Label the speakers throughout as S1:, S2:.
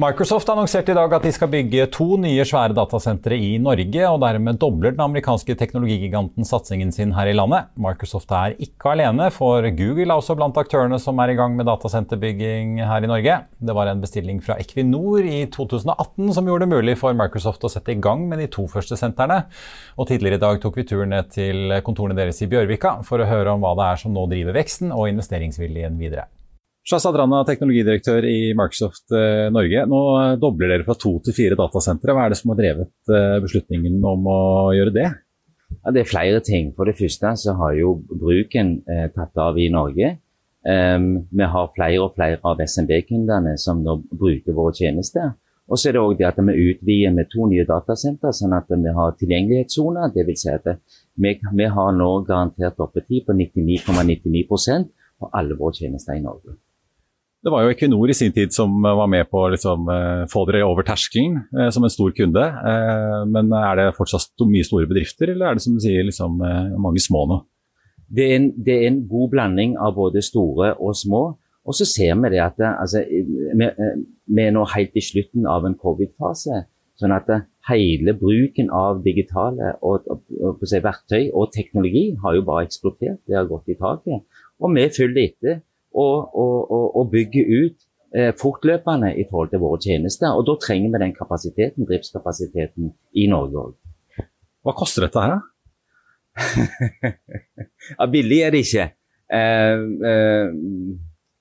S1: Microsoft annonserte i dag at de skal bygge to nye svære datasentre i Norge, og dermed dobler den amerikanske teknologigiganten satsingen sin her i landet. Microsoft er ikke alene, for Google er også blant aktørene som er i gang med datasenterbygging her i Norge. Det var en bestilling fra Equinor i 2018 som gjorde det mulig for Microsoft å sette i gang med de to første sentrene. Og tidligere i dag tok vi turen ned til kontorene deres i Bjørvika for å høre om hva det er som nå driver veksten og investeringsviljen videre. Shazad Rana, teknologidirektør i Microsoft eh, Norge. Nå dobler dere fra to til fire datasentre. Hva er det som har drevet eh, beslutningen om å gjøre det?
S2: Ja, det er flere ting. For det første så har jo bruken eh, tatt av i Norge. Um, vi har flere og flere av SMB-kundene som nå bruker våre tjenester. Og så er det òg det at vi utvider med to nye datasentre, sånn at vi har tilgjengelighetssoner. Dvs. Si at vi, vi, har nå garantert oppetid på 99,99 ,99 på alle våre tjenester i Norge.
S1: Det var jo Equinor i sin tid som var med på å liksom, eh, få dere over terskelen eh, som en stor kunde. Eh, men er det fortsatt mye store bedrifter, eller er det som du sier liksom, eh, mange små nå?
S2: Det er, en, det er, en, god blanding av både store og små. Og så ser vi det at altså, vi, eh, vi, er nå helt i slutten av en covid-fase. Sånn at hele bruken av digitale og, og, og, verktøy og teknologi har jo bare eksplodert. Det har gått i taket. Og vi følger etter og, og, og bygge ut eh, fortløpende i forhold til våre tjenester. Og da trenger vi den kapasiteten, driftskapasiteten i Norge òg.
S1: Hva koster dette her, da?
S2: ja, billig er det ikke. Eh, eh,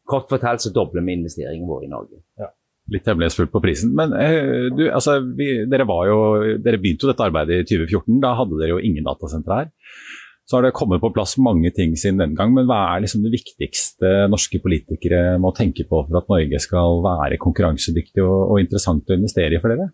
S2: kort fortalt så dobler vi investeringene våre i Norge.
S1: Ja. Litt hemmelighetsfullt på prisen. Men eh, du, altså, vi, dere, jo, dere begynte jo dette arbeidet i 2014. Da hadde dere jo ingen datasentre her. Så har det kommet på plass mange ting siden den gang, men hva er liksom det viktigste norske politikere må tenke på for at Norge skal være konkurransedyktig og, og interessant å investere i for dere?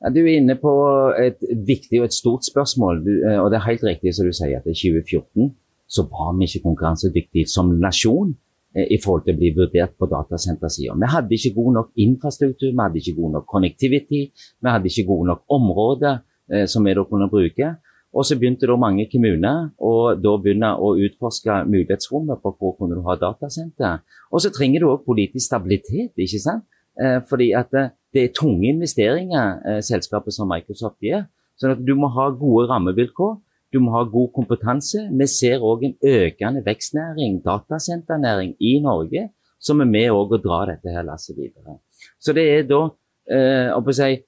S2: Ja, du er inne på et viktig og et stort spørsmål. Du, eh, og Det er helt riktig som du sier at i 2014 så var vi ikke konkurransedyktige som nasjon eh, i forhold til å bli vurdert på datasentersida. Vi hadde ikke god nok infrastruktur, vi hadde ikke god nok connectivity, vi hadde ikke gode nok områder eh, som vi da kunne bruke. Og så begynte da mange kommuner å begynne å utforske mulighetsrommet på hvor kunne du ha datasenter. Og så trenger du òg politisk stabilitet, ikke sant. Eh, fordi at eh, det er tunge investeringer eh, selskapet som Microsoft gjør. Så du må ha gode rammevilkår. Du må ha god kompetanse. Vi ser òg en økende vekstnæring, datasenternæring, i Norge, som er med å dra dette her lasset videre. Så det er da eh, å si,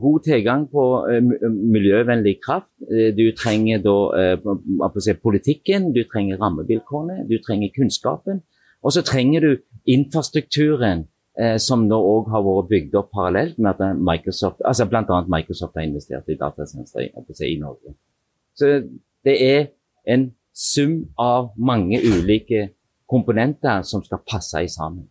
S2: god tilgang på eh, miljøvennlig kraft. Eh, du trenger da politikken, du trenger rammevilkårene, du trenger kunnskapen. Og så trenger du infrastrukturen som nå òg har vært bygd opp parallelt med at Microsoft, altså bl.a. Microsoft har investert i datasentre i Norge. Så det er en sum av mange ulike komponenter som skal passe sammen.